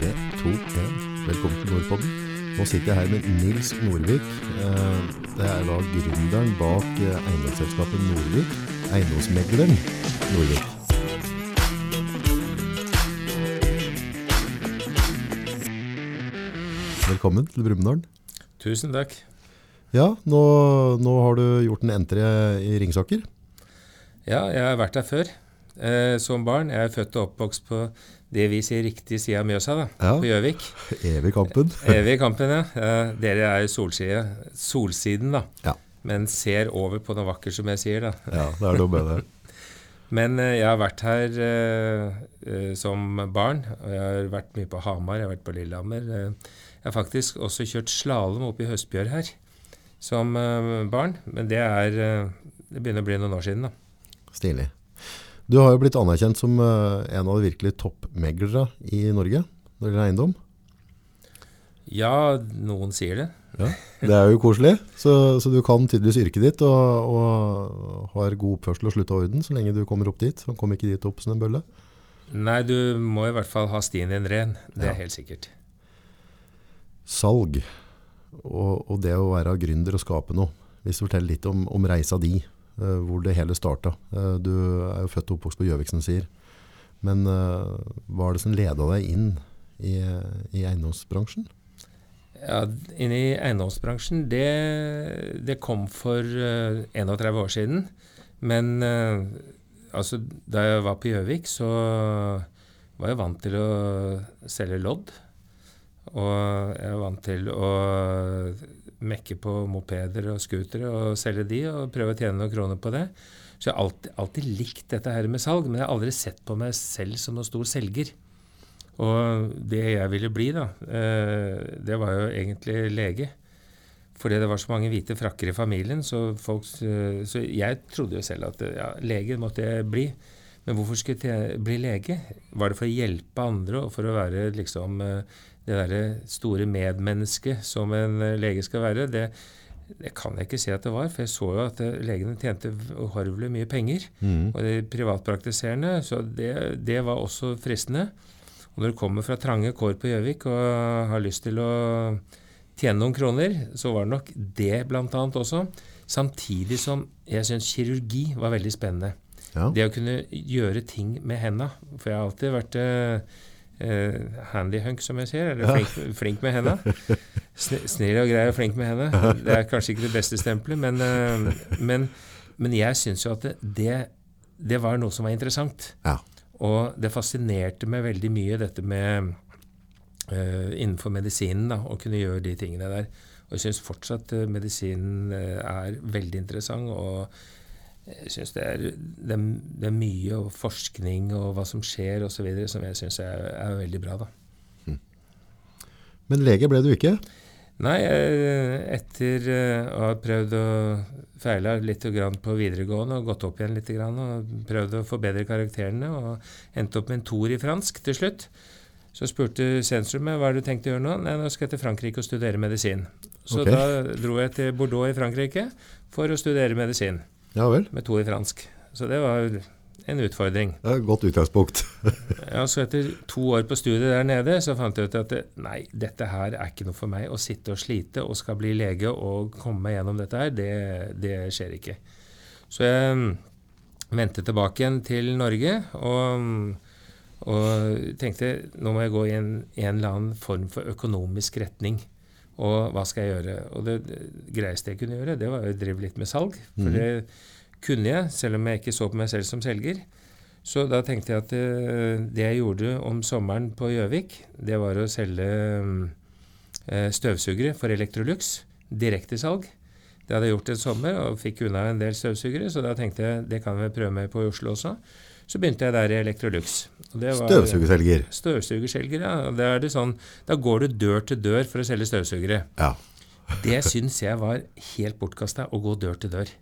3, 2, 1. Velkommen til Nordpodden. Nå sitter jeg her med Nils Nordvik. Eh, Det er da gründeren bak eh, eiendomsselskapet Nordvik. Eiendomsmegleren Nordvik. Velkommen til Brumunddal. Tusen takk. Ja, nå, nå har du gjort en entré i Ringsaker. Ja, jeg har vært der før. Eh, som barn. Jeg er født og oppvokst på det vi sier riktig side av Mjøsa, da. Ja. På Gjøvik. Evig kampen. Evig kampen, ja. Eh, dere er solside, solsiden, da. Ja. Men ser over på noe vakkert, som jeg sier, da. Ja, det er noe med det. Men eh, jeg har vært her eh, eh, som barn. Og jeg har vært mye på Hamar, jeg har vært på Lillehammer. Eh, jeg har faktisk også kjørt slalåm oppe i Høstbjørg her som barn. Men det er Det begynner å bli noen år siden, da. Stilig. Du har jo blitt anerkjent som eh, en av de virkelig toppmeglere i Norge når det gjelder eiendom. Ja, noen sier det. Det er jo koselig, så, så du kan tydeligvis yrket ditt og, og har god oppførsel og slutt av orden så lenge du kommer opp dit. Han kom ikke dit opp som en bølle. Nei, du må i hvert fall ha stien din ren. Det Ja. er helt sikkert. Salg og, og det å være gründer og skape noe. Hvis du forteller litt om, om reisa di, hvor det hele starta. Eh, du er jo født og oppvokst på Gjøvik, som sier. Men eh, hva er det som leda deg inn i, i eiendomsbransjen? Ja, Inn i eiendomsbransjen, det, det kom for eh, 31 år siden. Men eh, altså, da jeg var på Gjøvik, så var jeg vant til å selge lodd. Og jeg var vant til å mekke på mopeder og scootere og selge de og prøve å tjene noen kroner på det. Så jeg har alltid, alltid likt dette her med salg, men jeg har aldri sett på meg selv som noen stor selger. Og det jeg ville bli, da, eh, det var jo egentlig lege. Fordi det var så mange hvite frakker i familien, så, folk, eh, så jeg trodde jo selv at ja, lege måtte jeg bli. Men hvorfor skulle jeg bli lege? Var det for å hjelpe andre og for å være liksom eh, det derre store medmennesket som en eh, lege skal være? Det, det kan jeg ikke si at det var, for jeg så jo at eh, legene tjente uhorvelig mye penger. Mm. Og de privatpraktiserende, så det, det var også fristende. Og når du kommer fra trange kår på Gjøvik og har lyst til å tjene noen kroner, så var det nok det annet også. Samtidig som jeg syns kirurgi var veldig spennende. Ja. Det å kunne gjøre ting med henda. For jeg har alltid vært eh, eh, handyhunk, som jeg sier. Eller Ja. flink, flink med henda. Sn- Snill og grei og flink med henda. Det er kanskje ikke det beste stempelet, men, uh, men, men jeg syns jo at det, det, det var noe som var interessant. Ja. Og det fascinerte meg veldig mye, dette med uh, innenfor medisinen, da, å kunne gjøre de tingene der. Og jeg syns fortsatt uh, medisinen er veldig interessant. Og jeg syns det, det, det er mye og forskning og hva som skjer osv. som jeg syns er, er veldig bra. da. Men lege ble du ikke? Nei, eh, etter eh, å ha prøvd å feile litt grann på videregående og gått opp igjen litt grann, og prøvd å forbedre karakterene og endte opp med en toer i fransk til slutt, så spurte sensrum meg hva du tenkte å gjøre nå. Nei, nå skal jeg til Frankrike og studere medisin. Så okay. da dro jeg til Bordeaux i Frankrike for å studere medisin Ja vel. med to i fransk. Så det var en utfordring. Det er et godt utgangspunkt. Ja, så etter to år på studiet der nede, så fant jeg ut at nei, dette her er ikke noe for meg. Å sitte og slite og skal bli lege og komme meg gjennom dette her, det, det skjer ikke. Så jeg mm, vendte tilbake igjen til Norge og, og tenkte nå må jeg gå i en, en eller annen form for økonomisk retning. Og hva skal jeg gjøre? Og det, det greieste jeg kunne gjøre, det var å drive litt med salg. For mm. det kunne jeg, selv om jeg ikke så på meg selv som selger. Så da tenkte jeg at eh, det jeg gjorde om sommeren på Gjøvik, det var å selge mm, eh, støvsugere for Electrolux. Direktesalg. Det hadde jeg gjort en sommer og fikk unna en del støvsugere, så da tenkte jeg det kan vi prøve med på Oslo også. Så begynte jeg der i Electrolux. Støvsugerselger. Støvsugerselger, ja. Da er det sånn, da går du dør til dør for å selge støvsugere. Ja. Det syns jeg var helt bortkasta, å gå dør til dør.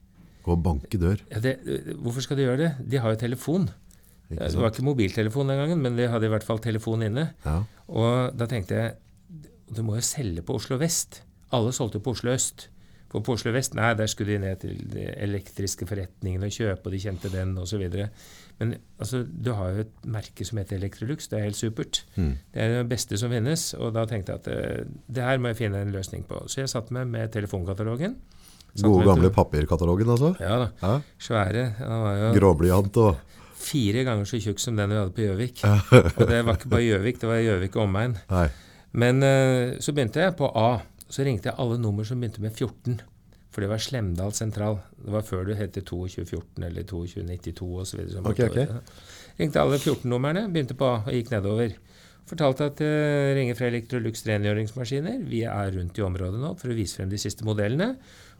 Gå og banke dør. Ja, det, hvorfor skal de gjøre det? De har jo telefon. Det var ikke mobiltelefon den gangen, men de hadde i hvert fall telefon inne. Ja. Og da tenkte jeg du må jo selge på Oslo vest. Alle solgte på Oslo øst. For på Oslo vest nei, der skulle de ned til de elektriske forretningene og kjøpe, og de kjente den osv. Men altså, du har jo et merke som heter Electrolux. Det er helt supert. Mm. Det er det beste som finnes. Og da tenkte jeg at eh, det her må jeg finne en løsning på. Så jeg satte meg med telefonkatalogen. Gode gamle papirkatalogen, altså? Ja da. Ja. Svære. Gråblyant og fire ganger så tjukk som den vi hadde på Gjøvik. Og det var ikke bare Gjøvik, det var Gjøvik og omegn. Men uh, så begynte jeg på A. Så ringte jeg alle nummer som begynte med 14. For det var Slemdal sentral. Det var før du het 2214 eller 2292 osv. Ok, ok. Ringte alle 14-numrene, begynte på og gikk nedover. Fortalte at det ringer fra Electrolux rengjøringsmaskiner. Vi er rundt i området nå for å vise frem de siste modellene.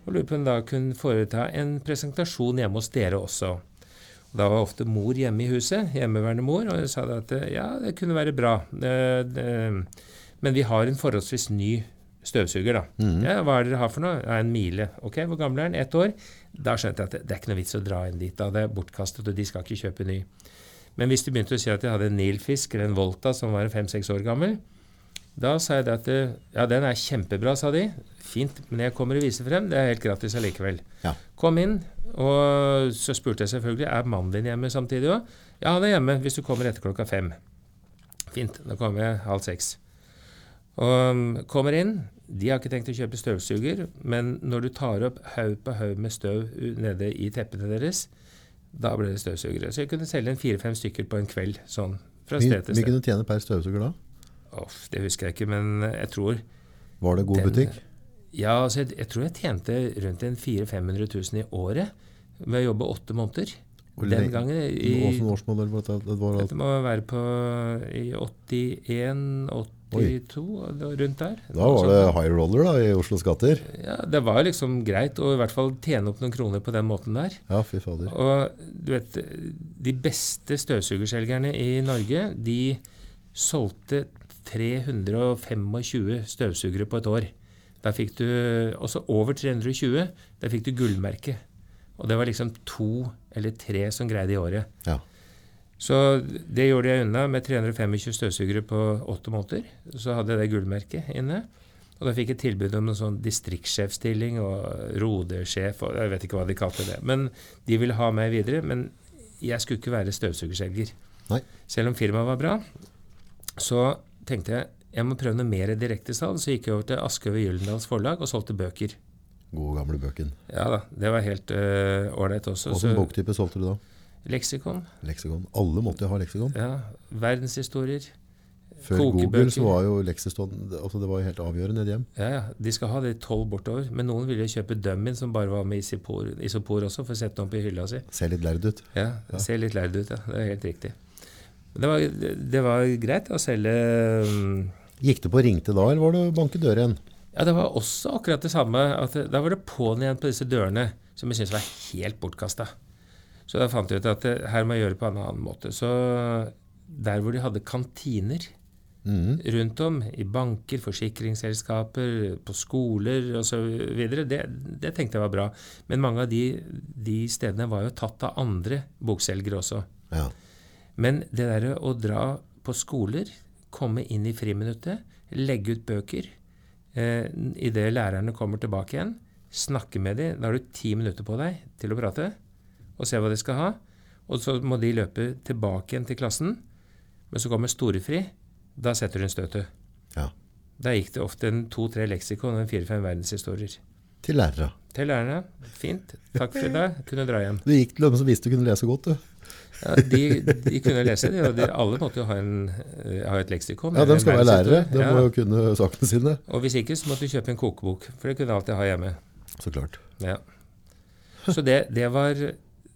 Og lurer på om da kunne foreta en presentasjon hjemme hos dere også. Og Da var ofte mor hjemme i huset, hjemmeværende mor, og jeg sa at eh, ja, det kunne være bra. Det, det, men vi har en forholdsvis ny støvsuger, da. Mm. Ja, hva er det dere har for noe? Ja, en mile. Ok, hvor gammel er den? Ett år? Da skjønte jeg at det, det er ikke noe vits å dra inn dit. da, Det er bortkastet, og de skal ikke kjøpe ny. Men hvis de begynte å si at de hadde en Nilfisk eller en Volta som var fem-seks år gammel, da sa jeg det at eh, ja, den er kjempebra, sa de. Fint, men jeg kommer og viser frem. Det er helt gratis allikevel. Ja. Kom inn, og så spurte jeg selvfølgelig er mannen din hjemme samtidig òg. Ja, han er hjemme hvis du kommer etter klokka fem. Fint, da kommer jeg halv seks. Og um, kommer inn. De har ikke tenkt å kjøpe støvsuger, men når du tar opp haug på haug med støv nede i teppene deres, da ble det støvsugere. Så jeg kunne selge en fire-fem stykker på en kveld, sånn, fra sted til sted. kunne du tjene per støvsuger da? Oh, det husker jeg ikke, men jeg tror Var det god Den- butikk? Ja, altså jeg, jeg tror jeg tjente rundt en 400 000-500 000 i året ved å jobbe åtte måneder. Og Den gangen i, Åssen årsmodell var dette? Det var Dette må være på i 81, 82, og rundt der. Da var det high roller da, i Oslos gater. Ja, det var liksom greit å i hvert fall tjene opp noen kroner på den måten der. Ja, fy fader. Og du vet, de beste støvsugerselgerne i Norge, de solgte 325 støvsugere på et år. Der fikk du også over 320. Der fikk du gullmerke. Og det var liksom to eller tre som greide i året. Ja. Så det gjorde jeg unna med 325 støvsugere på åtte måneder. Så hadde jeg det gullmerket inne. Og da fikk jeg tilbud om en sånn distriktssjefstilling og rodesjef og jeg vet ikke hva de kalte det. Men de ville ha meg videre. Men jeg skulle ikke være støvsugerselger. Nei. Selv om firmaet var bra, så tenkte jeg jeg må prøve noe mer direktesalg. Så gikk jeg over til Aschehoug Gyldendals forlag og solgte bøker. Gode gamle bøken. Ja da, det var helt ålreit uh, også. Hvilken boktype solgte du da? Leksikon. Leksikon. Alle måtte jo ha leksikon. Ja, verdenshistorier. Før kokebøker. Google så var jo leksikon altså det var jo helt avgjørende i hjem. Ja, ja. De skal ha det tolv bortover. Men noen ville kjøpe dummien som bare var med isopor, isopor også, for å sette den opp i hylla si. Ser litt lærd ut. Ja, ja. ser litt lærd ut, ja. Det er helt riktig. Det var, det var greit å selge um, Gikk det på ringte da, eller var det å banke dør igjen? Ja, det var også akkurat det samme. At da var det på'n igjen på disse dørene, som jeg syntes var helt bortkasta. Så da fant jeg ut at det, her må jeg gjøre det på en annen måte. Så der hvor de hadde kantiner mm. rundt om, i banker, forsikringsselskaper, på skoler osv., det, det tenkte jeg var bra. Men mange av de, de stedene var jo tatt av andre bokselgere også. Ja. Men det derre å dra på skoler, komme inn i friminuttet, legge ut bøker eh, Idet lærerne kommer tilbake igjen, snakke med dem. Da har du ti minutter på deg til å prate og se hva de skal ha. Og så må de løpe tilbake igjen til klassen. Men så kommer storefri. Da setter hun støtet. ja. Da gikk det ofte en to-tre leksikon og en fire-fem verdenshistorier. Til lærere. Til lærerne. Fint. Takk for i dag. Kunne dra hjem. Du gikk til dem som visste du kunne lese godt, du. Ja, de, de kunne lese det, og de, alle måtte jo ha, en, eh, ha et leksikon. Ja, de skal være lærere. De Ja. må jo kunne sakene sine. Og hvis ikke, så måtte du kjøpe en kokebok, for det kunne du alltid ha hjemme. Så klart. Ja. Så det, det var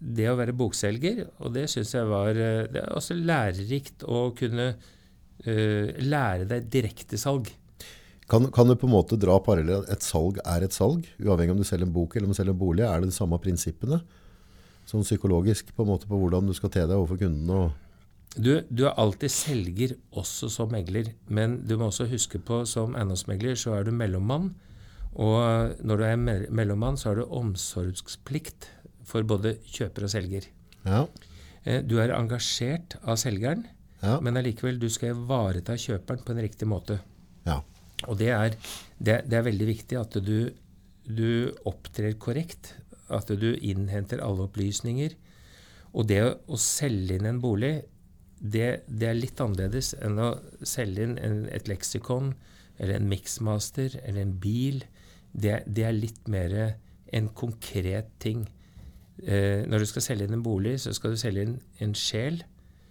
det å være bokselger, og det syns jeg var eh, Det er også lærerikt å kunne uh, lære deg direktesalg. Kan, kan du på en måte dra parallell et salg er et salg, uavhengig om du selger en bok eller om du selger en bolig? Er det de samme prinsippene? Sånn psykologisk på en måte på hvordan du skal te deg overfor kundene? Og Du, du er alltid selger også som megler, men du må også huske på som eiendomsmegler så er du mellommann. Og når du er mellommann, så har du omsorgsplikt for både kjøper og selger. ja, Eh, Du er engasjert av selgeren, ja, men allikevel du skal ivareta kjøperen på en riktig måte. ja. Og det er, det, det er veldig viktig at du, du opptrer korrekt, at du innhenter alle opplysninger. Og det å, å selge inn en bolig, det, det, er litt annerledes enn å selge inn en, et leksikon eller en mixmaster eller en bil. Det, det er litt mer en konkret ting. Eh, når du skal selge inn en bolig, så skal du selge inn en sjel.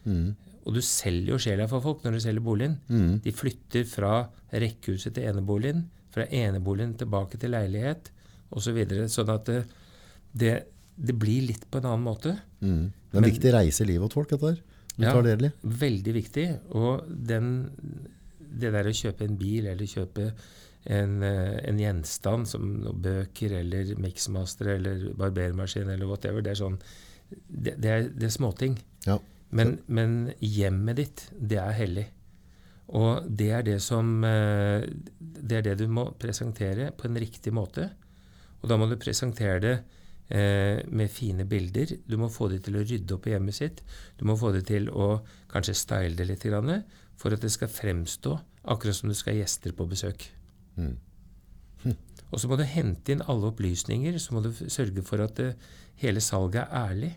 Mm. Og du selger jo sjela for folk når du selger boligen. Mm. De flytter fra rekkehuset til eneboligen, fra eneboligen tilbake til leilighet osv. Så videre, sånn at det, det, det, blir litt på en annen måte. Mm. Det er en viktig reise i livet til folk, dette her. Du ja, tar del i. Veldig viktig. Og den, det der å kjøpe en bil eller kjøpe en, eh, en gjenstand som bøker eller mixmaster eller barbermaskin eller whatever, det er sånn Det, det, er, det er, småting. Ja. Men, men, hjemmet ditt, det er hellig. Og det er det som eh, Det er det du må presentere på en riktig måte. Og da må du presentere det eh, med fine bilder. Du må få dem til å rydde opp i hjemmet sitt. Du må få dem til å kanskje style det litt for at det skal fremstå akkurat som du skal ha gjester på besøk. Mm. Hm. Og så må du hente inn alle opplysninger. Så må du sørge for at det, hele salget er ærlig.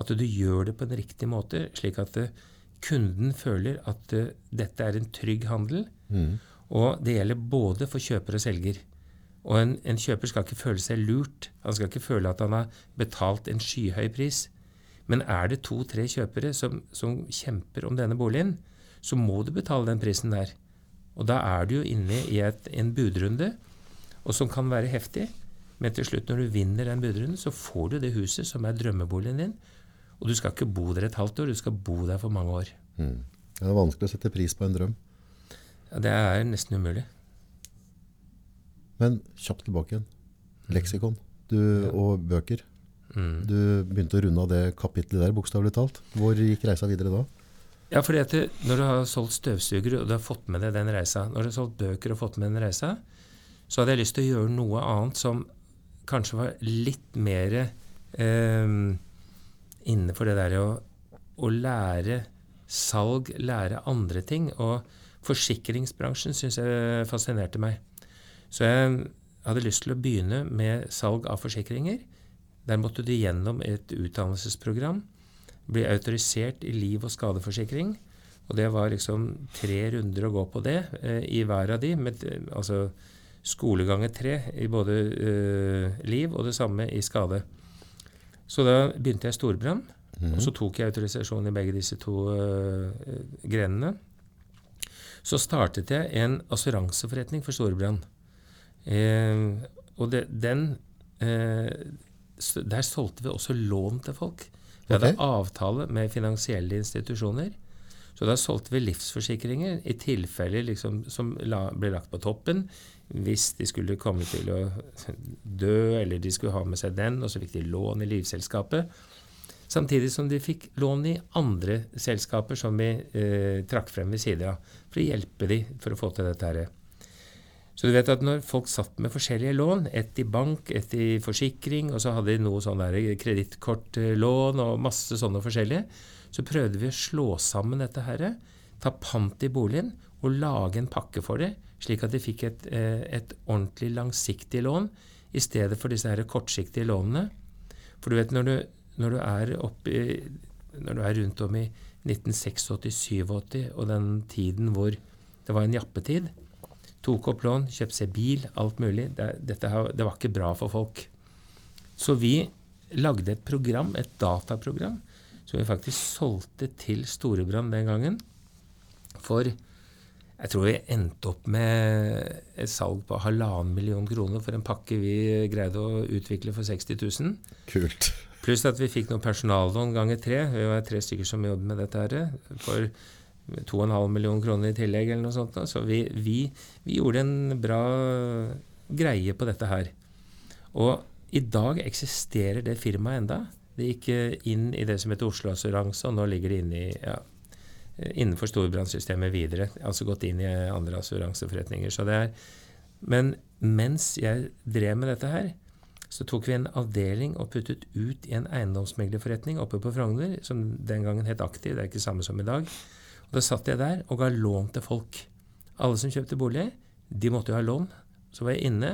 At du gjør det på en riktig måte, slik at det, eh, kunden føler at uh, dette er en trygg handel. Mm. Og det gjelder både for kjøper og selger. Og en, en, kjøper skal ikke føle seg lurt. Han skal ikke føle at han har betalt en skyhøy pris. Men er det to-tre kjøpere som, som, kjemper om denne boligen, så må du betale den prisen der. Og da er du jo inne i et, en budrunde, og som kan være heftig. Men til slutt, når du vinner den budrunden, så får du det huset som er drømmeboligen din. Og du skal ikke bo der et halvt år, du skal bo der for mange år. Mm. Det er vanskelig å sette pris på en drøm. Ja, det er nesten umulig. Men kjapt tilbake igjen. Leksikon du, ja. og bøker. Mm. Du begynte å runde av det kapitlet der, bokstavelig talt. Hvor gikk reisa videre da? Ja, fordi at Når du har solgt støvsugere og du har fått med deg den reisa, når du har solgt bøker og fått med den reisa, så hadde jeg lyst til å gjøre noe annet som kanskje var litt mer eh, innenfor det der å, å, lære salg, lære andre ting. Og forsikringsbransjen syns jeg fascinerte meg. Så jeg hadde lyst til å begynne med salg av forsikringer. Der måtte du gjennom et utdannelsesprogram. Bli autorisert i liv- og skadeforsikring. Og det var liksom tre runder å gå på det eh, i hver av de. Med, altså skoleganger tre i både eh, liv og det samme i skade. Så da begynte jeg storbrann. Mm. Og så tok jeg autorisasjon i begge disse to eh, grenene. Så startet jeg en assuranseforretning for storbrann. Eh, og det, den eh, Der solgte vi også lån til folk. Vi hadde okay. avtale med finansielle institusjoner. Så da solgte vi livsforsikringer i tilfeller liksom, som la, ble lagt på toppen hvis de skulle komme til å dø, eller de skulle ha med seg den, og så fikk de lån i livselskapet. Samtidig som de fikk lån i andre selskaper som vi eh, trakk frem ved siden av, for å hjelpe de for å få til dette her. Så du vet at når folk satt med forskjellige lån, ett i bank, ett i forsikring, og så hadde de noe sånn kredittkortlån og masse sånne forskjellige, så prøvde vi å slå sammen dette her, ta pant i boligen og lage en pakke for det, slik at de fikk et, eh, et ordentlig langsiktig lån i stedet for disse her kortsiktige lånene. For du vet, når du, når du er oppi når du er rundt om i 1986-87 og den tiden hvor det var en jappetid, Tok opp lån, kjøpte seg bil, alt mulig. Det, dette, det var ikke bra for folk. Så vi lagde et program, et dataprogram, som vi faktisk solgte til Storebrand den gangen. For jeg tror vi endte opp med et salg på halvannen million kroner for en pakke vi greide å utvikle for 60 000. Kult. Pluss at vi fikk noe personallån ganger tre. Vi var tre stykker som jobbet med dette. her, For 2,5 millioner kroner i tillegg, eller noe sånt. Så vi, vi, vi, gjorde en bra greie på dette her. Og i dag eksisterer det firmaet enda. Det gikk inn i det som heter Oslo Assuranse, og nå ligger det inne i, ja, innenfor storbrannsystemet videre. Altså gått inn i andre assuranseforretninger. Så det er, men mens jeg drev med dette her, så tok vi en avdeling og puttet ut i en eiendomsmeglerforretning oppe på Frogner, som den gangen het Aktiv. Det er ikke samme som i dag. Da satt jeg der og ga lån til folk. Alle som kjøpte bolig, de måtte jo ha lån. Så var jeg inne,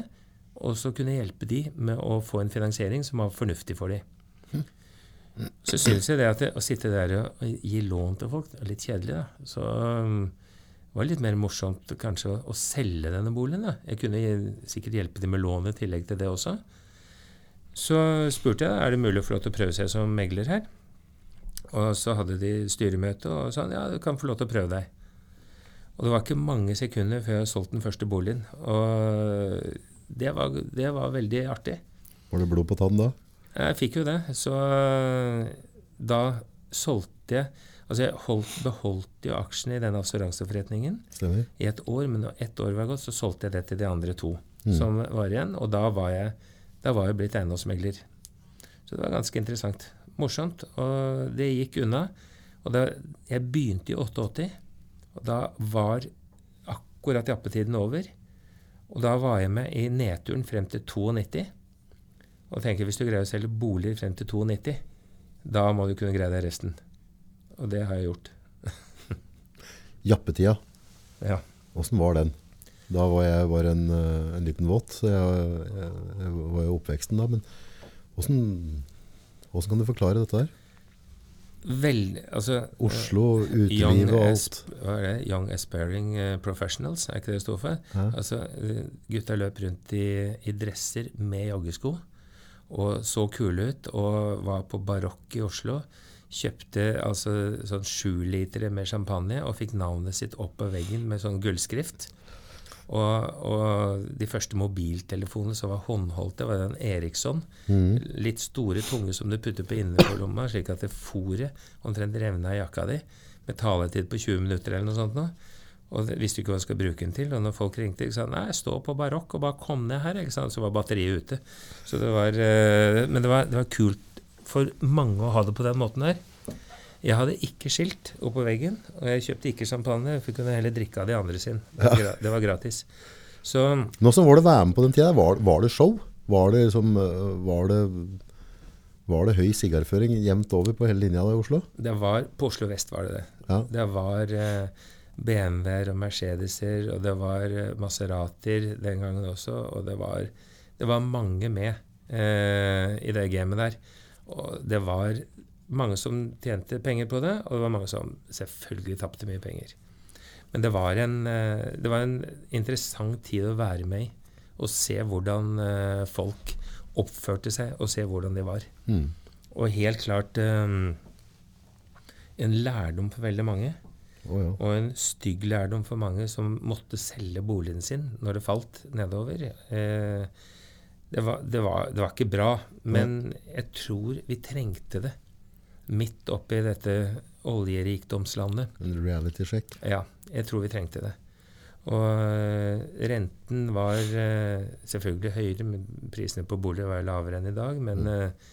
og så kunne jeg hjelpe de med å få en finansiering som var fornuftig for dem. så syns jeg det at å sitte der og gi lån til folk er litt kjedelig. da. Så um, det var litt mer morsomt kanskje å, å selge denne boligen. da. Jeg kunne sikkert hjelpe dem med lån i tillegg til det også. Så spurte jeg er det mulig å få lov til å prøve seg som megler her. Og så hadde de styremøte og sa ja, du kan få lov til å prøve deg. Og det var ikke mange sekunder før jeg solgte den første boligen. Og det var, det var veldig artig. Var det blod på tann da? Jeg fikk jo det. Så da solgte jeg Altså jeg holdt, beholdt jo aksjene i den assuranseforretningen i et år, men når ett år var gått, så solgte jeg det til de andre to Mm. som var igjen. Og da var jeg, da var jeg blitt eiendomsmegler. Så det var ganske interessant. Morsomt. Og det gikk unna. Og da, jeg begynte i 88, og da var akkurat jappetiden over. Og da var jeg med i nedturen frem til 92. Og tenker hvis du greier å selge boliger frem til 92, da må du kunne greie deg resten. Og det har jeg gjort. Jappetida, Ja. åssen var den? Da var jeg bare en, eh, en liten våt, så jeg, jeg, jeg var jo oppveksten da. Men åssen åssen kan du forklare dette her? Vel, Altså Oslo, Young, utelivet og alt. er? Young Aspiring eh, Professionals, er ikke det det står for? Ja. Altså, eh, gutta løp rundt i, i dresser med joggesko og så kule ut og var på Barokk i Oslo. Kjøpte altså sånn sjulitere med champagne og fikk navnet sitt opp på veggen med sånn gullskrift. Og, og de første mobiltelefonene som var håndholdte, var en Eriksson. Mm. Litt store, tunge som du putter på innerlomma, slik at det fòret omtrent revna i jakka di. Med taletid på 20 minutter eller noe sånt. Nå. Og det, visste ikke hva du skulle bruke den til. Og når folk ringte, ikke sant, nei, stå på barokk og bare kom ned her. Ikke sant? Så var batteriet ute. Så det var, eh, men det var, det var kult for mange å ha det på den måten her. Jeg hadde ikke skilt oppå veggen, og jeg kjøpte ikke champagne. For Jeg kunne heller drikke av de andre sin. Det var, ja. det var gratis. Så Nå som var det være med på den tida? Var, var det show? Var det, liksom, eh, var det, var det høy sigarføring jevnt over på hele linja da i Oslo? det var På Oslo vest var det det. Ja. Det var eh, BMW-er og Mercedeser, og det var Maserater den gangen også. Og det var, det var mange med eh, i det gamet der. Og det var mange som tjente penger på det, og det var mange som selvfølgelig tapte mye penger. Men det var, en, eh, det var en interessant tid å være med i. Og se hvordan eh, folk oppførte seg, og se hvordan de var. Mm. Og helt klart eh, en lærdom for veldig mange. Oh, ja. Og en stygg lærdom for mange som måtte selge boligen sin når det falt nedover. Eh, det, var, det, var, det var ikke bra, men jeg tror vi trengte det. Midt oppi dette oljerikdomslandet. En reality check. Ja, jeg tror vi trengte det. Og eh, renten var eh, selvfølgelig høyere, men prisene på boliger var lavere enn i dag. Men mm.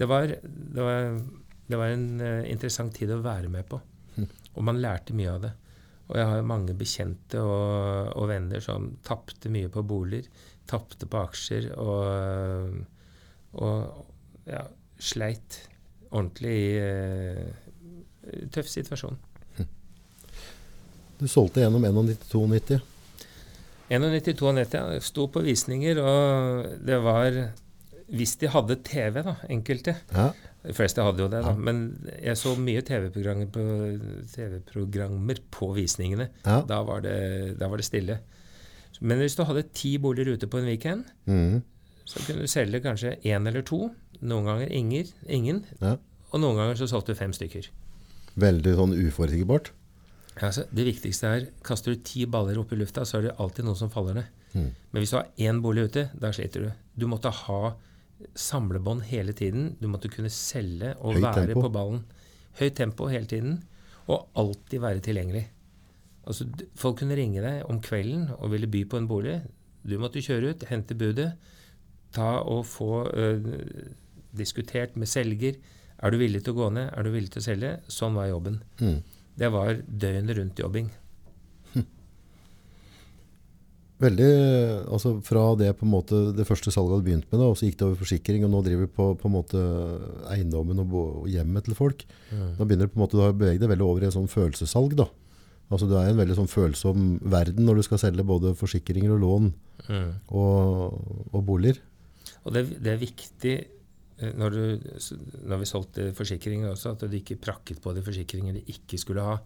det, var, det, var, det var en eh, interessant tid å være med på. Og man lærte mye av det. Og jeg har mange bekjente og, og venner som tapte mye på boliger, tapte på aksjer og, og ja, sleit ordentlig eh, tøff situasjon. Du solgte gjennom 91-92. 91-92, jeg sto på visninger, og det var Hvis de hadde TV, da, enkelte Ja. De fleste hadde jo det, da. Ja. Men jeg så mye TV-programmer på, TV på visningene. Ja. Da, var det, da var det stille. Men hvis du hadde ti boliger ute på en weekend, mm. så kunne du selge kanskje én eller to. Noen ganger inger, ingen. ja. Og noen ganger så solgte du fem stykker. Veldig sånn uforutsigbart. Altså, det viktigste er kaster du ti baller opp i lufta, så er det alltid noen som faller ned. Mm. Men hvis du har én bolig ute, da sliter du. Du måtte ha samlebånd hele tiden. Du måtte kunne selge og Høy være tempo. på ballen. Høyt tempo hele tiden, og alltid være tilgjengelig. Altså, folk kunne ringe deg om kvelden og ville by på en bolig. Du måtte kjøre ut, hente budet, ta og få ø, diskutert med selger. Er du villig til å gå ned? Er du villig til å selge? Sånn var jobben. Mm. Det var døgnet rundt jobbing. Veldig, altså Fra det på en måte det første salget hadde begynt med, da, og så gikk det over forsikring, og nå driver vi på, på en måte eiendommen og, og hjemmet til folk. Da begynner det på en måte, du har beveget deg veldig over i et sånn følelsessalg. da. Altså Du er i en veldig sånn følsom verden når du skal selge både forsikringer og lån Mm. og, og boliger. Og det, det er viktig når, du, når vi solgte forsikringer også, at du ikke prakket på de forsikringer de ikke skulle ha.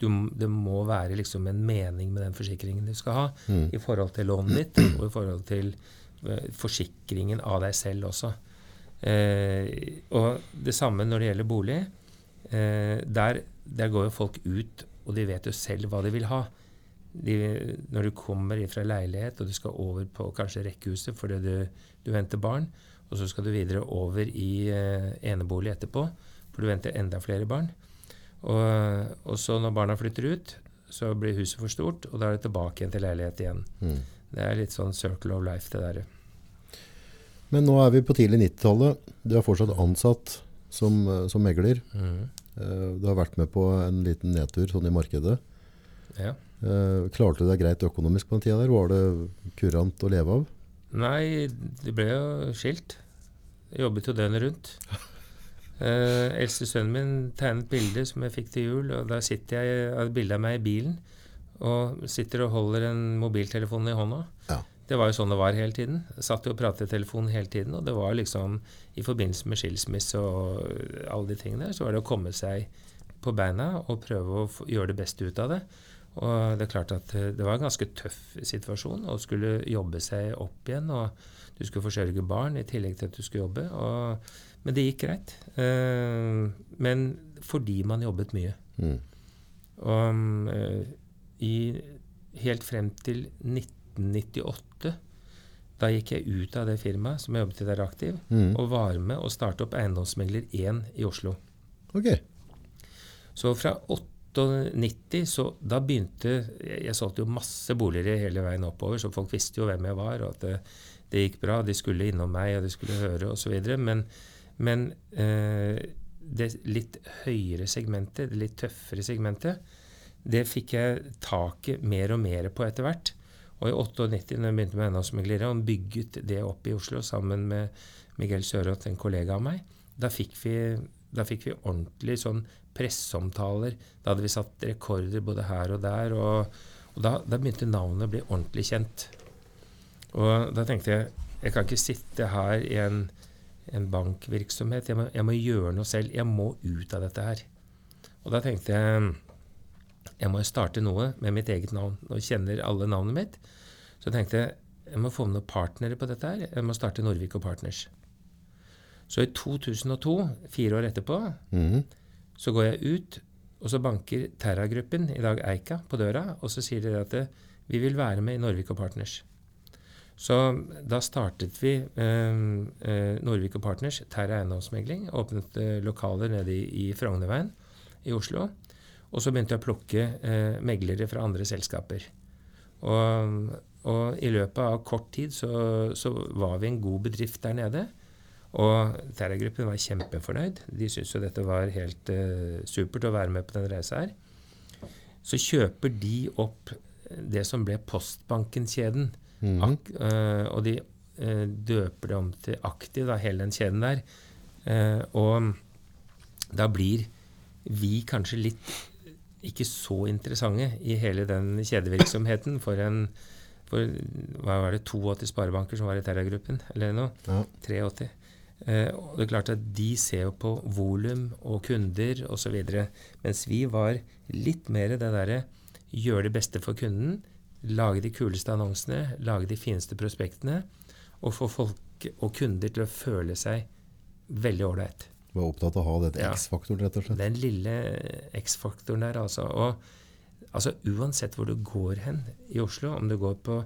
Du, det må være liksom en mening med den forsikringen du skal ha, mm. i forhold til lånet ditt og i forhold til uh, forsikringen av deg selv også. Eh, og det samme når det gjelder bolig. Eh, der, der, går jo folk ut, og de vet jo selv hva de vil ha. De, når du kommer fra leilighet og du skal over på kanskje rekkehuset fordi du, du venter barn, og så skal du videre over i eh, enebolig etterpå, for du venter enda flere barn. Og, og, så når barna flytter ut, så blir huset for stort, og da er det tilbake igjen til leilighet igjen. Mm. Det er litt sånn circle of life, det derre. Men nå er vi på tidlig 90-tallet. Du er fortsatt ansatt som, eh, som megler. Mm. Eh, du har vært med på en liten nedtur sånn i markedet. Ja. Klarte du deg greit økonomisk på den tida der? Var det kurant å leve av? Nei, det ble jo skilt. Jeg jobbet jo døgnet rundt. Eh, eldste sønnen min tegnet bilde som jeg fikk til jul, og da sitter jeg et bilde av meg i bilen og sitter og holder en mobiltelefon i hånda. Ja. Det var jo sånn det var hele tiden. Jeg satt jo og pratet i telefonen hele tiden, og det var liksom i forbindelse med skilsmisse og alle de tingene, så var det å komme seg på beina og prøve å gjøre det beste ut av det. Og det er klart at det var en ganske tøff situasjon å skulle jobbe seg opp igjen. og Du skulle forsørge barn i tillegg til at du skulle jobbe. Og, men det gikk greit. Uh, men fordi man jobbet mye. Mm. Og uh, i, helt frem til 1998 da gikk jeg ut av det firmaet som jeg jobbet i der aktiv, mm. og var med å starte opp Eiendomsmegler 1 i Oslo. Okay. Så fra 98, så da begynte Jeg, jeg solgte jo masse boliger hele veien oppover, så folk visste jo hvem jeg var, og at det, det gikk bra. De skulle innom meg, og de skulle høre, osv. Men, men eh, det litt høyere segmentet, det litt tøffere segmentet, det fikk jeg taket mer og mer på etter hvert. Og i 98, når jeg begynte med eiendomsmeglere, og bygget det opp i Oslo sammen med Miguel Søroth, en kollega av meg, da fikk vi, da fikk vi ordentlig sånn presseomtaler. Da hadde vi satt rekorder både her og der. Og, og da, da, begynte navnet å bli ordentlig kjent. Og da tenkte jeg jeg kan ikke sitte her i en, en bankvirksomhet. Jeg må, jeg må, gjøre noe selv. Jeg må ut av dette her. Og da tenkte jeg jeg må starte noe med mitt eget navn. Nå kjenner alle navnet mitt. Så tenkte jeg jeg må få med noen partnere på dette her. Jeg må starte Norvik og Partners. Så i 2002, fire år etterpå, mm. Så går jeg ut, og så banker Terra-gruppen, i dag Eika, på døra, og så sier de at vi vil være med i Norvik og Partners. Så da startet vi eh, eh, Norvik og Partners, Terra eiendomsmegling. Åpnet eh, lokaler nede i, i Frognerveien i Oslo. Og så begynte jeg å plukke eh, meglere fra andre selskaper. Og, og, i løpet av kort tid så, så, var vi en god bedrift der nede. Og Terra-gruppen var kjempefornøyd. De syntes jo dette var helt uh, supert å være med på den reisa her. Så kjøper de opp det som ble Postbanken-kjeden. Mm uh, og de uh, døper det om til Aktiv, da, hele den kjeden der. Og da blir vi kanskje litt ikke så interessante i hele den kjedevirksomheten for en for, hva var det, 82 sparebanker som var i Terra-gruppen, eller noe? Ja. 83. Eh, og det er klart at De ser jo på volum og kunder osv. Mens vi var litt mer det derre gjøre det beste for kunden, lage de kuleste annonsene, lage de fineste prospektene, og få folk og kunder til å føle seg veldig ålreit. Var opptatt av å ha den. X-faktoren, rett og slett. Den lille X-faktoren der, altså. Og altså, uansett hvor du går hen i Oslo, om du går på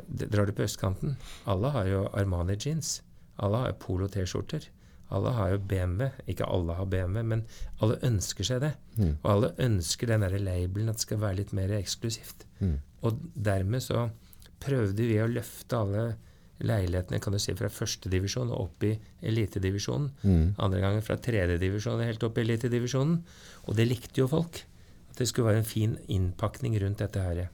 Drar du på østkanten Alle har jo Armani jeans. Alle har jo Polo T-skjorter. Alle har jo BMW. Ikke alle har BMW, men alle ønsker seg det. Mm. Og alle ønsker den derre labelen at det skal være litt mer eksklusivt. Mm. Og dermed så prøvde vi å løfte alle leilighetene kan du si, fra førstedivisjon og opp i elitedivisjonen. Mm. Andre ganger fra tredjedivisjon helt opp i elitedivisjonen. Og det likte jo folk. At det skulle være en fin innpakning rundt dette her.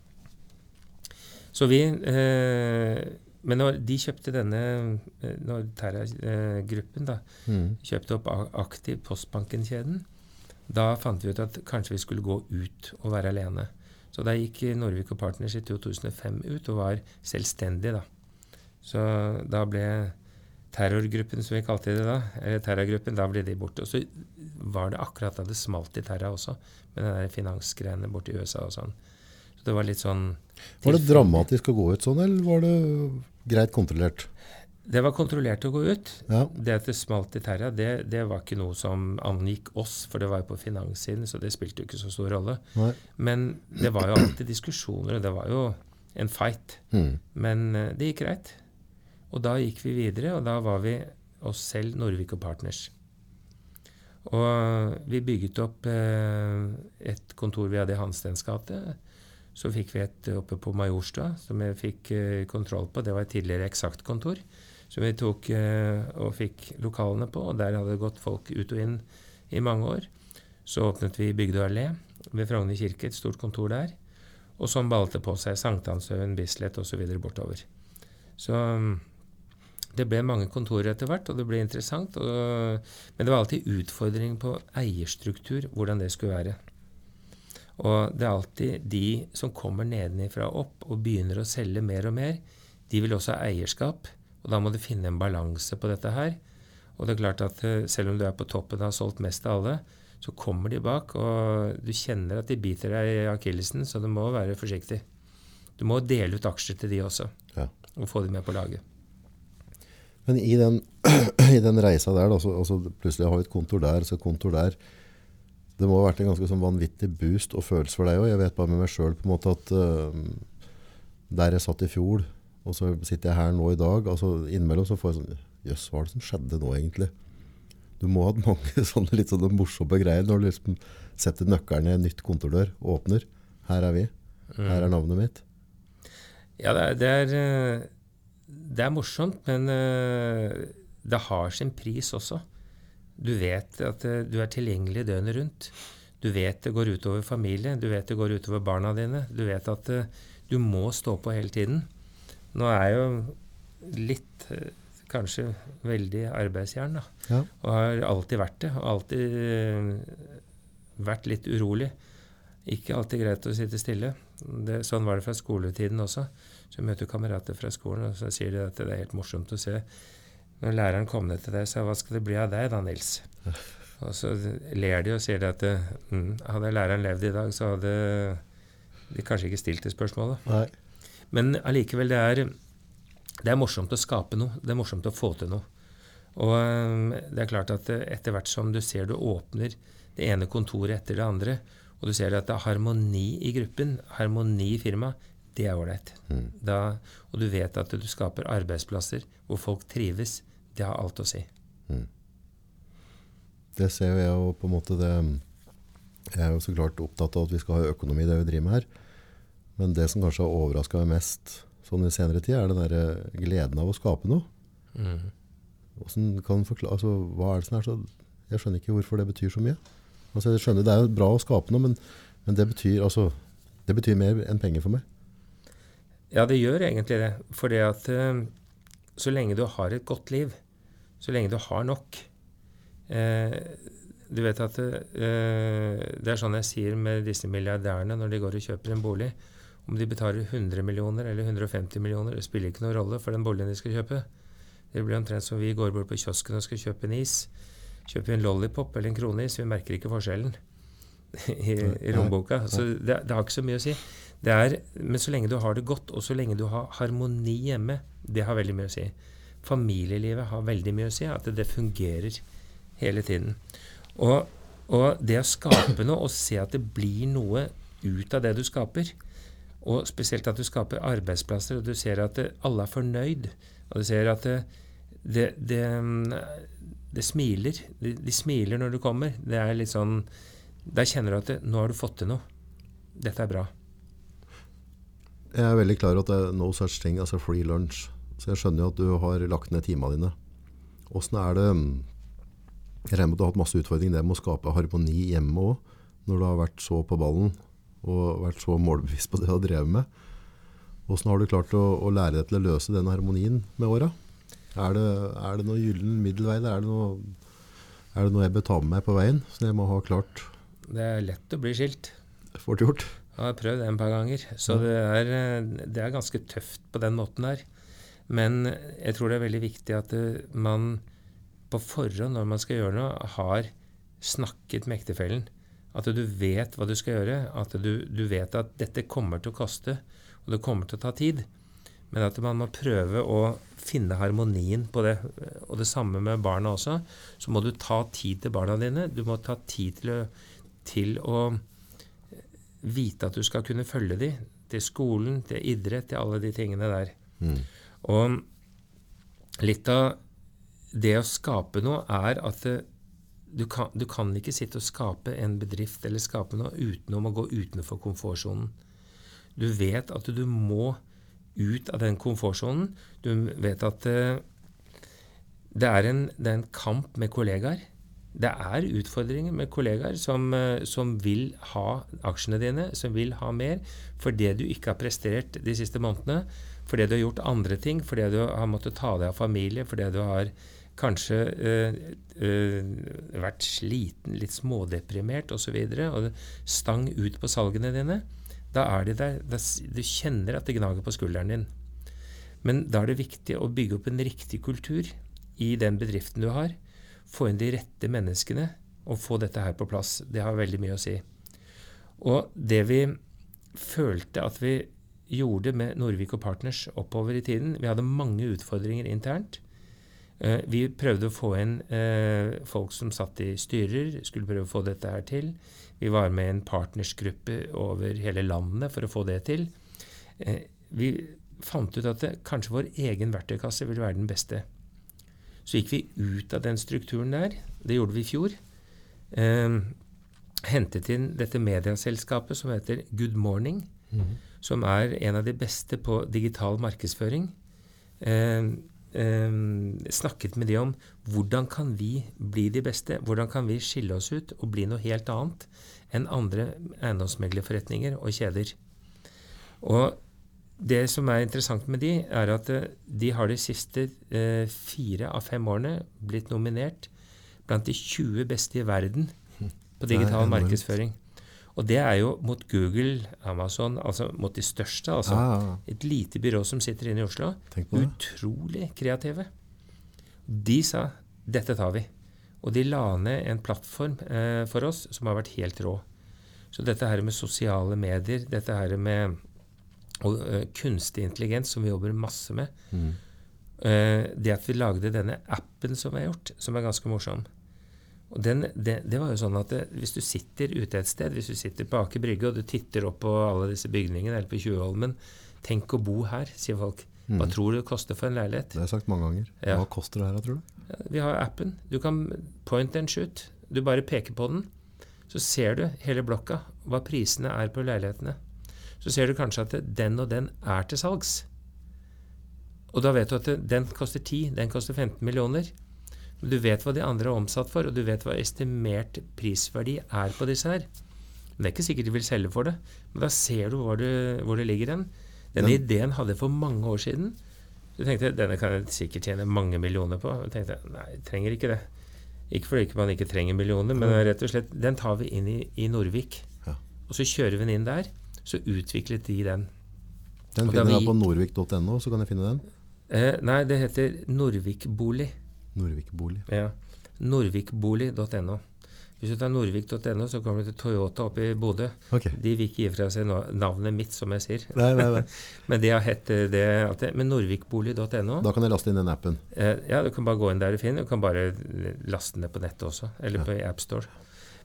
Så vi eh, Men når de kjøpte denne eh, Når Terra-gruppen da mm. kjøpte opp Aktiv Postbanken-kjeden, da fant vi ut at kanskje vi skulle gå ut og være alene. Så da gikk Norvik og Partners i 2005 ut og var selvstendig, da. Så da ble terrorgruppen, som vi kalte det da, eller terrorgruppen, da ble de borte. Og så var det akkurat da det smalt i Terra også, med der finansgreiene borte i USA og sånn. Det var litt sånn Var det dramatisk å gå ut sånn, eller var det greit kontrollert? Det var kontrollert å gå ut. Ja. Det at det smalt i Terra, det, det var ikke noe som angikk oss, for det var jo på finanssiden, så det spilte jo ikke så stor rolle. Nei. Men det var jo alltid diskusjoner, og det var jo en fight. Mm. Men eh, det gikk greit. Og da gikk vi videre, og da var vi oss selv, Norvik og Partners. Og vi bygget opp eh, et kontor vi hadde i Hanstens gate. Så fikk vi et oppe på Majorstua som jeg fikk eh, kontroll på. Det var et tidligere Eksakt-kontor som vi tok eh, og fikk lokalene på. Og der hadde det gått folk ut og inn i mange år. Så åpnet vi Bygdø allé ved Frogner kirke, et stort kontor der. Og sånn balte på seg. Sankthanshaugen, Bislett osv. bortover. Så mm, det ble mange kontorer etter hvert, og det ble interessant. Og, men det var alltid utfordring på eierstruktur, hvordan det skulle være. Og det er alltid de som kommer nedenifra og opp og begynner å selge mer og mer, de vil også ha eierskap. Og da må du finne en balanse på dette her. Og det er klart at eh, selv om du er på toppen og har solgt mest av alle, så kommer de bak, og du kjenner at de biter deg i akillesen, så du må være forsiktig. Du må dele ut aksjer til de også, Ja. og få de med på laget. Men i den, i den reisa der, da, så, altså, plutselig har vi et kontor der, så kontor der. Det må ha vært en ganske sånn vanvittig boost og følelse for deg òg. Jeg vet bare med meg sjøl at uh, der jeg satt i fjor, og så sitter jeg her nå i dag altså Innimellom så får jeg sånn Jøss, hva er det som skjedde nå, egentlig? Du må ha hatt mange sånne litt sånne morsomme greier når du liksom setter nøkkelen i en nytt kontordør og åpner. Her er vi. Her er navnet mitt. Ja, det er, det er, eh, det er morsomt, men eh, det har sin pris også. Du vet at eh, du er tilgjengelig døgnet rundt. Du vet det går utover familie, du vet det går utover barna dine. Du vet at eh, du må stå på hele tiden. Nå er jeg jo litt eh, kanskje veldig arbeidsjern, da. Ja. Og har alltid vært det. Og alltid vært litt urolig. Ikke alltid greit å sitte stille. Det, sånn var det fra skoletiden også. Så jeg møter kamerater fra skolen, og så sier de at det er helt morsomt å se. Når læreren kom ned til deg og sa 'Hva skal det bli av deg da, Nils?' Og så ler de og sier at mm, hadde læreren levd i dag, så hadde de kanskje ikke stilt det spørsmålet. Nei. Men allikevel, det er, det er morsomt å skape noe. Det er morsomt å få til noe. Og um, det er klart at etter hvert som du ser du åpner det ene kontoret etter det andre, og du ser at det er harmoni i gruppen, harmoni i firmaet, det er ålreit. Mm. Og du vet at du skaper arbeidsplasser hvor folk trives. Det har alt å si. Det ser jo jeg jo på en måte det Jeg er jo så klart opptatt av at vi skal ha økonomi i det vi driver med her. Men det som kanskje har overraska meg mest sånn i senere tid, er den der gleden av å skape noe. Mm. Forklare, altså, hva er det som er så Jeg skjønner ikke hvorfor det betyr så mye. Altså, jeg skjønner Det er jo bra å skape noe, men, men det, betyr, altså, det betyr mer enn penger for meg. Ja, det gjør egentlig det. For det at eh, så lenge du har et godt liv, så lenge du har nok eh, Du vet at eh, Det er sånn jeg sier med disse milliardærene når de går og kjøper en bolig. Om de betaler 100 millioner eller 150 millioner, det spiller ikke noen rolle for den boligen de skal kjøpe. Det blir omtrent som vi går bort på kiosken og skal kjøpe en is. Kjøper vi en lollipop eller en kroneis, vi merker ikke forskjellen i, i romboka. Så det, det har ikke så mye å si. Det er, men så lenge du har det godt, og så lenge du har harmoni hjemme, det har veldig mye å si. Familielivet har veldig mye å si, at det fungerer hele tiden. Og, og det å skape noe, og se at det blir noe ut av det du skaper, og spesielt at du skaper arbeidsplasser, og du ser at det, alle er fornøyd, og du ser at det, det, det, smiler. De, de smiler når du kommer. Det er litt sånn Da kjenner du at nå har du fått til noe. Dette er bra. Jeg er veldig klar over at det er no such thing as a free lunch. Så jeg skjønner jo at du har lagt ned timene dine. Åssen er det Jeg regner med at du har hatt masse utfordringer det med å skape harmoni hjemme òg, når du har vært så på ballen og vært så målbevisst på det du har drevet med. Åssen har du klart å, å lære deg til å løse den harmonien med åra? Er det, er det noe gyllen middelvei? der? Er det noe, er det noe jeg bør ta med meg på veien, som jeg må ha klart Det er lett å bli skilt. fort gjort? Jeg har prøvd det en par ganger. Så det er, eh, det er ganske tøft på den måten der. Men jeg tror det er veldig viktig at eh, man på forhånd, når man skal gjøre noe, har snakket med ektefellen. At du vet hva du skal gjøre. At du, du, vet at dette kommer til å koste, og det kommer til å ta tid. Men at man må prøve å finne harmonien på det. Og det samme med barna også. Så må du ta tid til barna dine. Du må ta tid til å, til å vite at du skal kunne følge dem til skolen, til idrett, til alle de tingene der. Mm. Og litt av det å skape noe er at det, du, kan, du, kan, ikke sitte og skape en bedrift eller skape noe utenom å gå utenfor komfortsonen. Du vet at du må ut av den komfortsonen. Du vet at uh, det, er en, det, er en, kamp med kollegaer. Det er utfordringer med kollegaer som, uh, som, vil ha aksjene dine, som vil ha mer, For det du ikke har prestert de siste månedene. Fordi du har gjort andre ting, fordi du har måttet ta deg av familie, fordi du har kanskje øh, øh, vært sliten, litt smådeprimert osv. Og, så og stang ut på salgene dine, da er de der da, Du kjenner at det gnager på skulderen din. Men da er det viktig å bygge opp en riktig kultur i den bedriften du har. Få inn de rette menneskene og få dette her på plass. Det har veldig mye å si. Og det vi følte at vi gjorde med Norvik og Partners oppover i tiden Vi hadde mange utfordringer internt. Eh, vi prøvde å få inn eh, folk som satt i styrer, skulle prøve å få dette her til. Vi var med i en partnersgruppe over hele landet for å få det til. Eh, vi fant ut at det, kanskje vår egen verktøykasse ville være den beste. Så gikk vi ut av den strukturen der. Det gjorde vi i fjor. Eh, hentet inn dette medieselskapet som heter Good Morning, mm. Som er en av de beste på digital markedsføring. Eh, eh, snakket med de om hvordan kan vi bli de beste? Hvordan kan vi skille oss ut og bli noe helt annet enn andre eiendomsmeglerforretninger og kjeder? Og det som er interessant med de, er at eh, de har de siste eh, fire av fem årene blitt nominert blant de 20 beste i verden på digital markedsføring. Og det er jo mot Google, Amazon, altså mot de største. altså. Ah. Et lite byrå som sitter inne i Oslo. Utrolig kreative. De sa 'dette tar vi'. Og de la ned en plattform eh, for oss som har vært helt rå. Så dette her med sosiale medier, dette her med og, uh, kunstig intelligens, som vi jobber masse med mm. uh, Det at vi lagde denne appen som vi har gjort, som er ganske morsom og den, det, det, var jo sånn at det, Hvis du sitter ute et sted, hvis du sitter på Aker Brygge og du titter opp på alle disse bygningene eller på Tjuvholmen Tenk å bo her, sier folk. Hva mm. tror du det koster for en leilighet? Det har jeg sagt mange ganger. Hva koster det her, tror du? Ja, vi har appen. Du kan point and shoot. Du bare peker på den. Så ser du hele blokka, hva prisene er på leilighetene. Så ser du kanskje at den og den er til salgs. Og da vet du at den koster 10, den koster 15 millioner. Men du vet hva de andre er omsatt for, og du vet hva estimert prisverdi er på disse her. Men Det er ikke sikkert de vil selge for det, men da ser du hvor det, hvor det ligger hen. Denne ja. ideen hadde jeg for mange år siden. Så tenkte denne kan jeg sikkert tjene mange millioner på. Og tenkte nei, jeg trenger ikke det. Ikke fordi man ikke trenger millioner, men rett og slett den tar vi inn i, i Norvik. Ja. Og så kjører vi den inn der. Så utviklet de den. Den finner jeg på norvik.no, så kan jeg finne den? Eh, nei, det heter Norvikbolig. Norvikbolig. Ja. Norvikbolig.no. Hvis du tar norvik.no, så kommer du til Toyota oppe i Bodø. Okay. De vil ikke gi fra seg navnet mitt, som jeg sier. Nei, nei, nei. men de har hett det alltid. Men norvikbolig.no Da kan jeg laste inn den appen? Eh, ja, du kan bare gå inn der du finner. Du kan bare laste den ned på nettet også. Eller ja. på AppStore.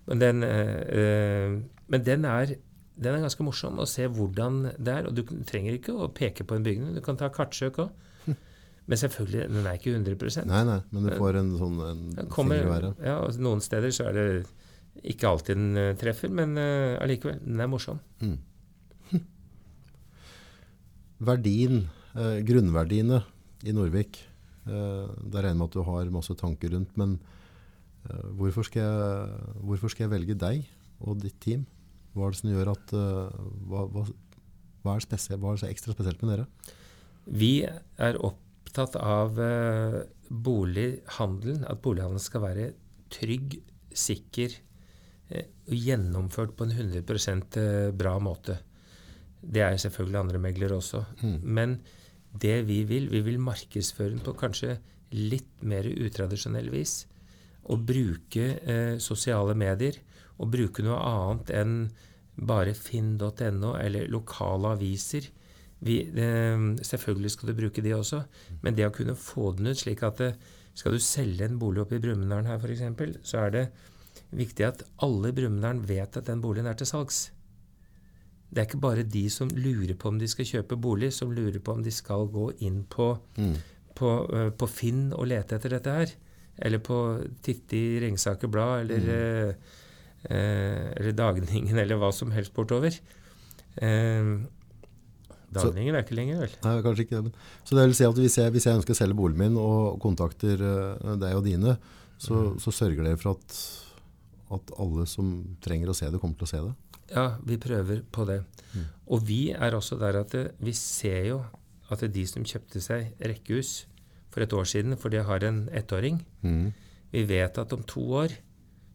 Men den, eh, eh, men den er den er ganske morsom å se hvordan det er. Og du trenger ikke å peke på en bygning. Du kan ta kartsøk òg. Men selvfølgelig, den er ikke 100% Nei, nei, men du får en sånn en kommer, ja, Noen steder så er det ikke alltid den uh, treffer, men uh, den er morsom. Mm. Verdien, eh, grunnverdiene i Norvik, eh, det regner jeg med at du har masse tanker rundt. Men hvorfor skal, jeg, hvorfor, skal jeg, velge deg og ditt team? Hva er det som gjør at hva, hva, hva, er spesielt, hva er så ekstra spesielt med dere? Vi er opp opptatt av eh, bolighandelen, at bolighandelen skal være trygg, sikker eh, og gjennomført på en 100 eh, bra måte. Det er selvfølgelig andre meglere også. Mm. Men det vi vil. Vi vil markedsføre den på kanskje litt mer utradisjonell vis. Og bruke eh, sosiale medier. Og bruke noe annet enn bare finn.no eller lokale aviser. Vi, eh, selvfølgelig skal du bruke de også, men det å kunne få den ut slik at det, skal du selge en bolig oppe i Brumunddal her f.eks., så er det viktig at alle i Brumunddal vet at den boligen er til salgs. Det er ikke bare de som lurer på om de skal kjøpe bolig, som lurer på om de skal gå inn på, mm. på, uh, på Finn og lete etter dette her. Eller på titte i Ringsaker Blad eller, mm. eh, eller Dagningen eller hva som helst bortover. Uh, Dagningen er ikke lenger, vel? Nei, kanskje ikke. Men. Så det vil si at hvis jeg, hvis jeg ønsker å selge boligen min og kontakter deg og dine, så, mm. så sørger dere for at, at alle som trenger å se det, kommer til å se det? Ja, vi prøver på det. Mm. Og vi er også der at det, vi ser jo at de som kjøpte seg rekkehus for et år siden, for de har en ettåring mm. Vi vet at om to år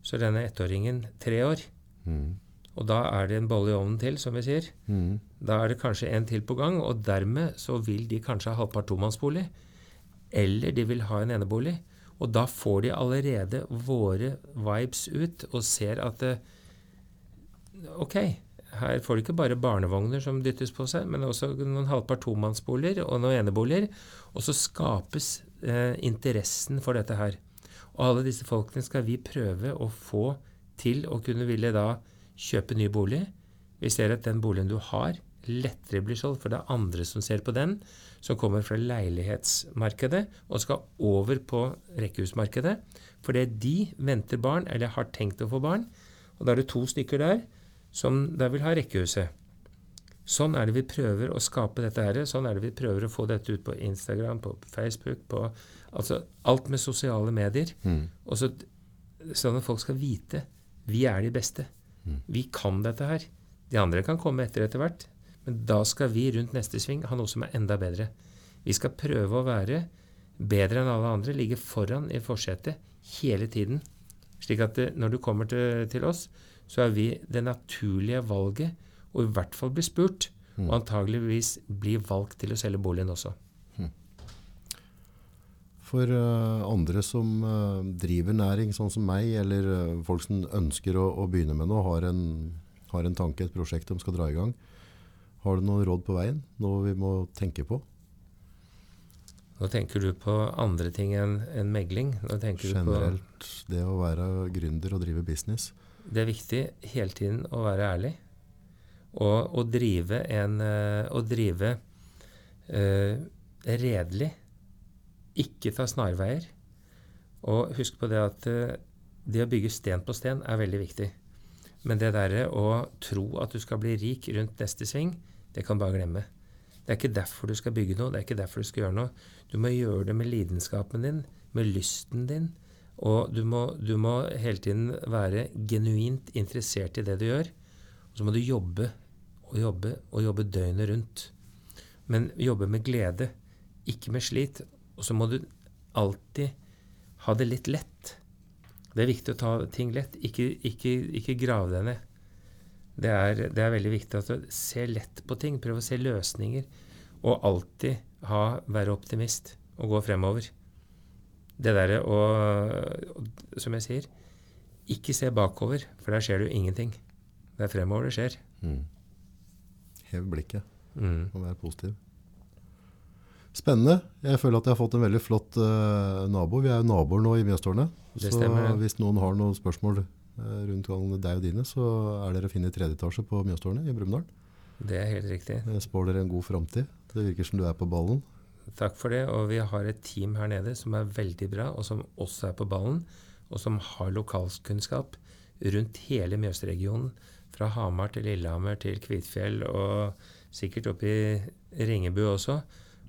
så er denne ettåringen tre år. Mm. Og da er det en bolle i ovnen til, som vi sier. Mm. Da er det kanskje en til på gang, og dermed så vil de kanskje ha halvpart tomannsbolig. Eller de vil ha en enebolig. Og da får de allerede våre vibes ut og ser at ok, her får du ikke bare barnevogner som dyttes på seg, men også noen halvpart tomannsboliger og noen eneboliger. Og så skapes eh, interessen for dette her. Og alle disse folkene skal vi prøve å få til å kunne ville da kjøpe ny bolig. Vi ser at den boligen du har, lettere blir solgt, for det er andre som ser på den, som kommer fra leilighetsmarkedet og skal over på rekkehusmarkedet. Fordi de venter barn, eller har tenkt å få barn. Og da er det to stykker der som da vil ha rekkehuset. Sånn er det vi prøver å skape dette her. Sånn er det vi prøver å få dette ut på Instagram, på Facebook, på altså alt med sosiale medier. Mm. Og så, sånn at folk skal vite vi er de beste. Vi kan dette her. De andre kan komme etter etter hvert. Men da skal vi rundt neste sving ha noe som er enda bedre. Vi skal prøve å være bedre enn alle andre, ligge foran i forsetet hele tiden. Slik at det, når du kommer til, til oss, så er vi det naturlige valget, og i hvert fall bli spurt. Mm. Og antageligvis bli valgt til å selge boligen også. For uh, andre som uh, driver næring, sånn som meg, eller uh, folk som ønsker å, å, begynne med noe, har en, har en tanke, et prosjekt de skal dra i gang. Har du noen råd på veien? Noe vi må tenke på? Nå tenker du på andre ting enn en megling? Generelt det å være gründer og drive business. Det er viktig hele tiden å være ærlig. Og å drive en eh, Å drive uh, redelig. Ikke ta snarveier. Og husk på det at uh, det å bygge sten på sten er veldig viktig. Men det derre å tro at du skal bli rik rundt neste sving, det kan bare glemme. Det er ikke derfor du skal bygge noe, det er ikke derfor du skal gjøre noe. Du må gjøre det med lidenskapen din, med lysten din, og du må, du må, hele tiden være genuint interessert i det du gjør. Og så må du jobbe og jobbe og jobbe døgnet rundt. Men jobbe med glede, ikke med slit. Og så må du alltid ha det litt lett. Det er viktig å ta ting lett, ikke, ikke, ikke grave deg ned. Det er, det er, veldig viktig at du ser lett på ting, prøv å se løsninger. Og alltid ha, være optimist og gå fremover det derre å Som jeg sier, ikke se bakover, for der skjer det jo ingenting. Det er fremover det skjer. Mm. Hev blikket mm. og vær positiv. Spennende. Jeg føler at jeg har fått en veldig flott uh, nabo. Vi er jo naboer nå i Mjøstårnet. Så stemmer, hvis noen har noen spørsmål uh, rundt deg og dine, så er dere å finne i tredje etasje på Mjøstårnet i Brumunddal. Det er helt riktig. Jeg spår dere en god framtid. Det virker som du er på ballen. Takk for det. Og vi har et team her nede som er veldig bra, og som også er på ballen, og som har lokalkunnskap rundt hele Mjøsregionen. Fra Hamar til Lillehammer til Kvitfjell, og sikkert opp i Ringebu også.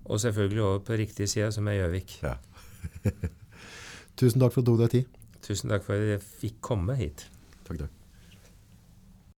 Og selvfølgelig over på riktig side, som er Gjøvik. Ja. Tusen takk for at du tok deg tid. Tusen takk for at jeg fikk komme hit. Takk, takk.